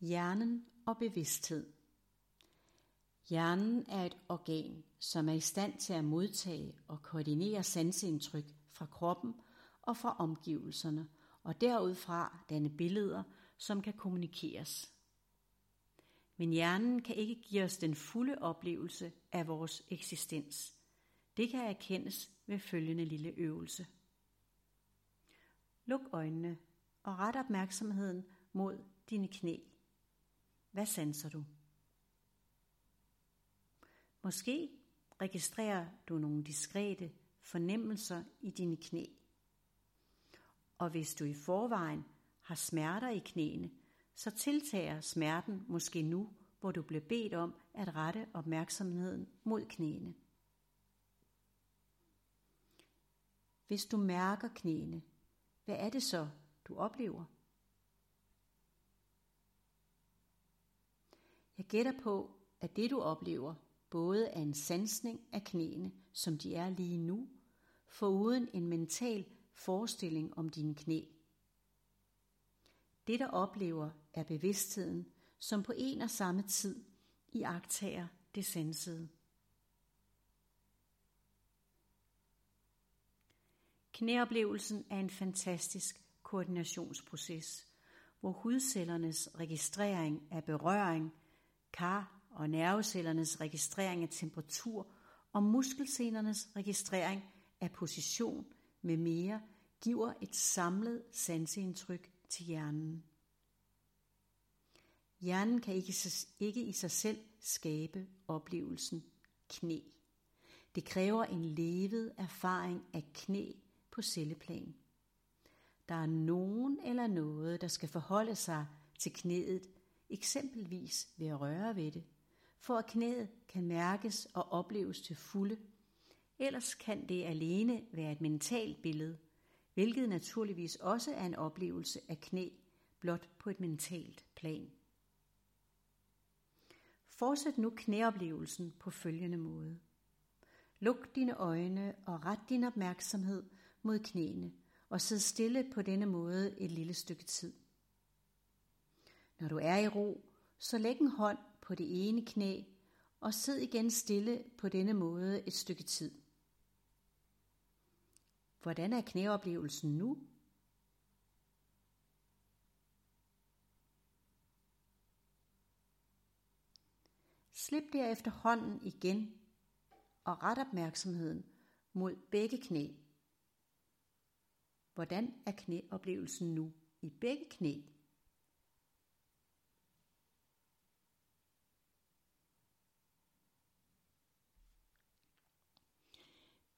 Hjernen og bevidsthed. Hjernen er et organ, som er i stand til at modtage og koordinere sanseindtryk fra kroppen og fra omgivelserne, og derudfra danne billeder, som kan kommunikeres. Men hjernen kan ikke give os den fulde oplevelse af vores eksistens. Det kan erkendes ved følgende lille øvelse. Luk øjnene og ret opmærksomheden mod dine knæ. Hvad sanser du? Måske registrerer du nogle diskrete fornemmelser i dine knæ. Og hvis du i forvejen har smerter i knæene, så tiltager smerten måske nu, hvor du bliver bedt om at rette opmærksomheden mod knæene. Hvis du mærker knæene, hvad er det så, du oplever? Jeg gætter på, at det du oplever både er en sansning af knæene, som de er lige nu, foruden en mental forestilling om dine knæ. Det, der oplever, er bevidstheden, som på en og samme tid iagtager det sansede. Knæoplevelsen er en fantastisk koordinationsproces, hvor hudcellernes registrering af berøring, kar og nervecellernes registrering af temperatur og muskelsenernes registrering af position med mere giver et samlet sanseindtryk til hjernen. Hjernen kan ikke, ikke i sig selv skabe oplevelsen knæ. Det kræver en levet erfaring af knæ på celleplan. Der er nogen eller noget, der skal forholde sig til knæet, eksempelvis ved at røre ved det, for at knæet kan mærkes og opleves til fulde. Ellers kan det alene være et mentalt billede, hvilket naturligvis også er en oplevelse af knæ, blot på et mentalt plan. Fortsæt nu knæoplevelsen på følgende måde. Luk dine øjne og ret din opmærksomhed mod knæene og sid stille på denne måde et lille stykke tid. Når du er i ro, så læg en hånd på det ene knæ og sid igen stille på denne måde et stykke tid. Hvordan er knæoplevelsen nu? Slip derefter hånden igen og ret opmærksomheden mod begge knæ. Hvordan er knæoplevelsen nu i begge knæ?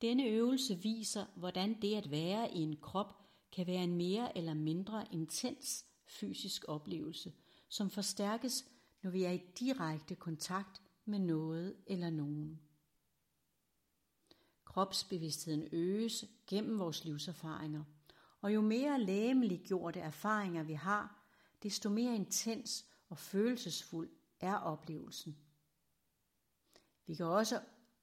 Denne øvelse viser, hvordan det at være i en krop kan være en mere eller mindre intens fysisk oplevelse, som forstærkes, når vi er i direkte kontakt med noget eller nogen. Kropsbevidstheden øges gennem vores livserfaringer, og jo mere lægemeliggjorte erfaringer vi har, desto mere intens og følelsesfuld er oplevelsen. Vi kan også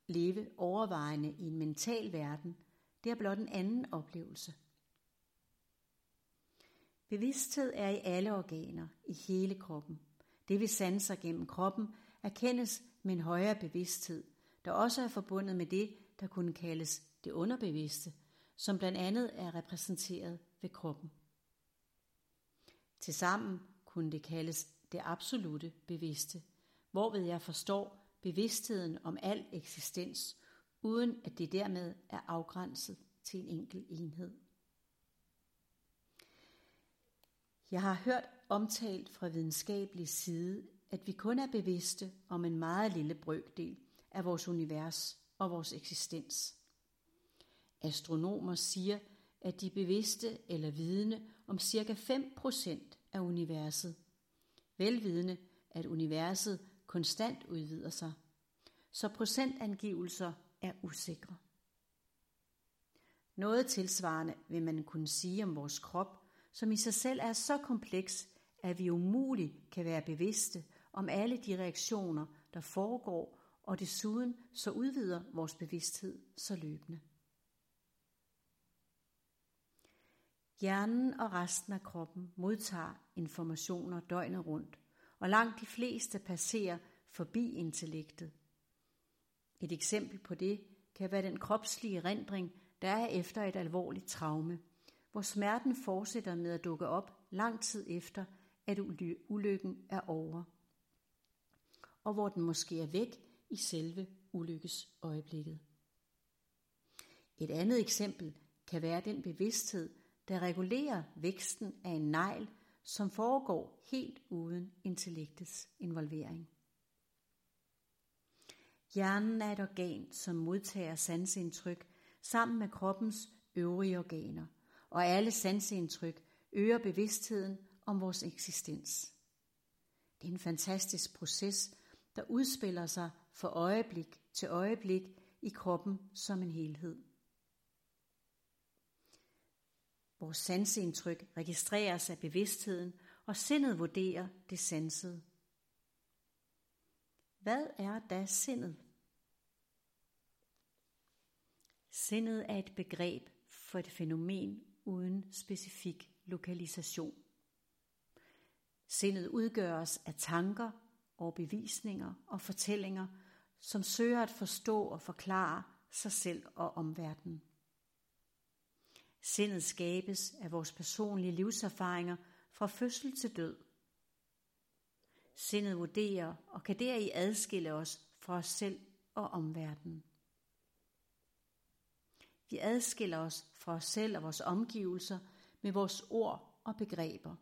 leve overvejende i en mental verden, det er blot en anden oplevelse. Bevidsthed er i alle organer, i hele kroppen. Det vi sanser gennem kroppen, erkendes med en højere bevidsthed, der også er forbundet med det, der kunne kaldes det underbevidste, som blandt andet er repræsenteret ved kroppen. Tilsammen kunne det kaldes det absolute bevidste, hvorved jeg forstår bevidstheden om al eksistens, uden at det dermed er afgrænset til en enkelt enhed. Jeg har hørt omtalt fra videnskabelig side, at vi kun er bevidste om en meget lille brøkdel af vores univers og vores eksistens. Astronomer siger, at de er bevidste eller vidende om cirka 5% af universet. Velvidende, at universet konstant udvider sig, så procentangivelser er usikre. Noget tilsvarende vil man kunne sige om vores krop, som i sig selv er så kompleks, at vi umuligt kan være bevidste om alle de reaktioner, der foregår, og desuden så udvider vores bevidsthed så løbende. Hjernen og resten af kroppen modtager informationer døgnet rundt, og langt de fleste passerer forbi intellektet. Et eksempel på det kan være den kropslige rendring, der er efter et alvorligt traume, hvor smerten fortsætter med at dukke op lang tid efter, at ulykken er over, og hvor den måske er væk i selve ulykkesøjeblikket. Et andet eksempel kan være den bevidsthed, der regulerer væksten af en negl, som foregår helt uden intellektets involvering. Hjernen er et organ, som modtager sansindtryk sammen med kroppens øvrige organer, og alle sansindtryk øger bevidstheden om vores eksistens. Det er en fantastisk proces, der udspiller sig fra øjeblik til øjeblik i kroppen som en helhed. Vores sanseindtryk registreres af bevidstheden, og sindet vurderer det sansede. Hvad er da sindet? Sindet er et begreb for et fænomen uden specifik lokalisation. Sindet udgøres af tanker, overbevisninger og fortællinger, som søger at forstå og forklare sig selv og omverdenen. Sindet skabes af vores personlige livserfaringer fra fødsel til død. Sindet vurderer og kan deri adskille os fra os selv og omverdenen. Vi adskiller os fra os selv og vores omgivelser med vores ord og begreber.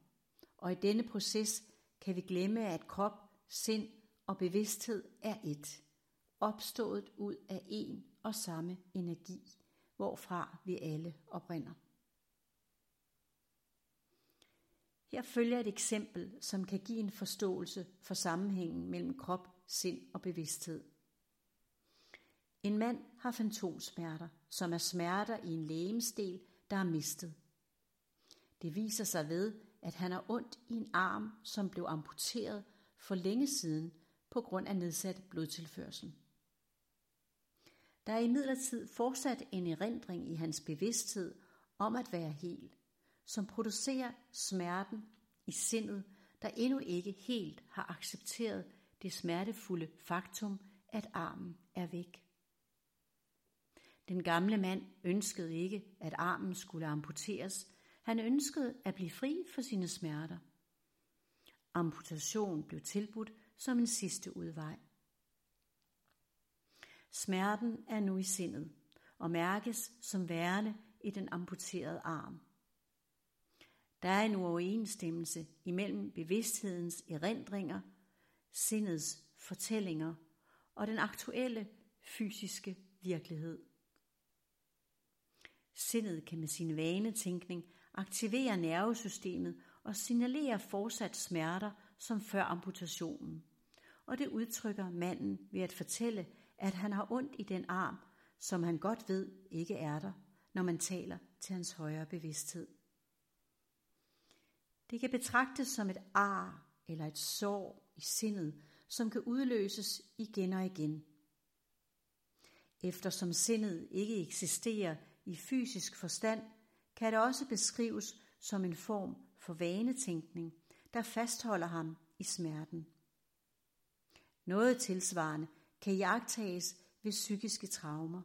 Og i denne proces kan vi glemme, at krop, sind og bevidsthed er ét, opstået ud af en og samme energi, hvorfra vi alle oprinder. Her følger et eksempel, som kan give en forståelse for sammenhængen mellem krop, sind og bevidsthed. En mand har fantomsmerter, som er smerter i en lægemsdel, der er mistet. Det viser sig ved, at han har ondt i en arm, som blev amputeret for længe siden på grund af nedsat blodtilførsel. Der er imidlertid fortsat en erindring i hans bevidsthed om at være hel, som producerer smerten i sindet, der endnu ikke helt har accepteret det smertefulde faktum, at armen er væk. Den gamle mand ønskede ikke, at armen skulle amputeres. Han ønskede at blive fri for sine smerter. Amputation blev tilbudt som en sidste udvej. Smerten er nu i sindet og mærkes som værende i den amputerede arm. Der er en uoverensstemmelse imellem bevidsthedens erindringer, sindets fortællinger og den aktuelle fysiske virkelighed. Sindet kan med sin vanetænkning aktivere nervesystemet og signalere fortsat smerter som før amputationen. Og det udtrykker manden ved at fortælle, at han har ondt i den arm, som han godt ved ikke er der, når man taler til hans højere bevidsthed. Det kan betragtes som et ar eller et sår i sindet, som kan udløses igen og igen. Eftersom sindet ikke eksisterer i fysisk forstand, kan det også beskrives som en form for vanetænkning, der fastholder ham i smerten. Noget tilsvarende kan jagtages ved psykiske traumer,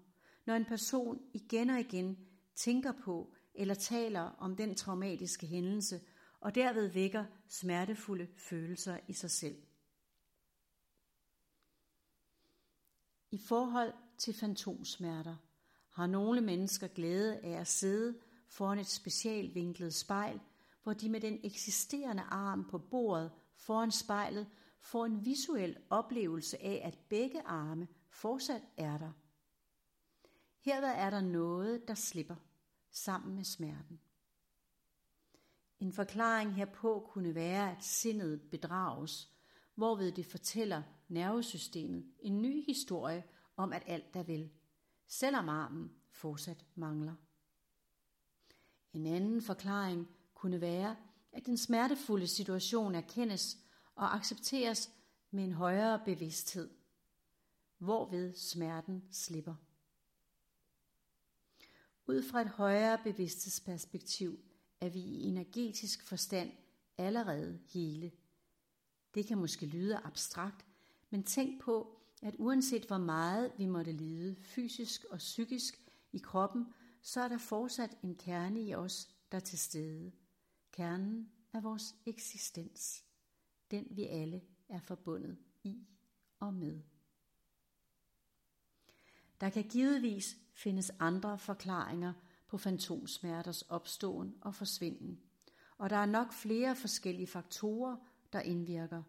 når en person igen og igen tænker på eller taler om den traumatiske hændelse, og derved vækker smertefulde følelser i sig selv. I forhold til fantomsmerter har nogle mennesker glæde af at sidde foran et specialvinklet spejl, hvor de med den eksisterende arm på bordet foran spejlet får en visuel oplevelse af, at begge arme fortsat er der. Herved er der noget, der slipper sammen med smerten. En forklaring herpå kunne være, at sindet bedrages, hvorved det fortæller nervesystemet en ny historie om, at alt er vel, selvom armen fortsat mangler. En anden forklaring kunne være, at den smertefulde situation erkendes og accepteres med en højere bevidsthed, hvorved smerten slipper. Ud fra et højere bevidsthedsperspektiv er vi i energetisk forstand allerede hele. Det kan måske lyde abstrakt, men tænk på, at uanset hvor meget vi måtte lide fysisk og psykisk i kroppen, så er der fortsat en kerne i os, der er til stede. Kernen er vores eksistens. Den vi alle er forbundet i og med. Der kan givetvis findes andre forklaringer på fantomsmerters opståen og forsvinden, og der er nok flere forskellige faktorer, der indvirker.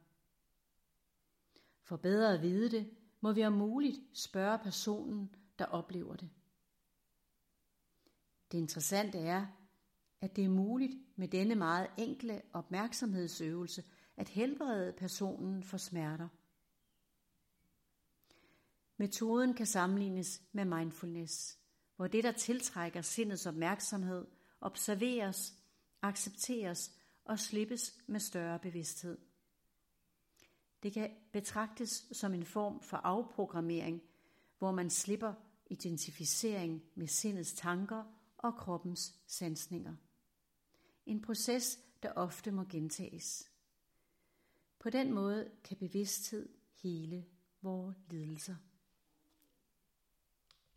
For bedre at vide det, må vi om muligt spørge personen, der oplever det. Det interessante er, at det er muligt med denne meget enkle opmærksomhedsøvelse at helbrede personen for smerter. Metoden kan sammenlignes med mindfulness, hvor det, der tiltrækker sindets opmærksomhed, observeres, accepteres og slippes med større bevidsthed. Det kan betragtes som en form for afprogrammering, hvor man slipper identificering med sindets tanker og kroppens sansninger. En proces, der ofte må gentages. På den måde kan bevidsthed hele vores lidelser.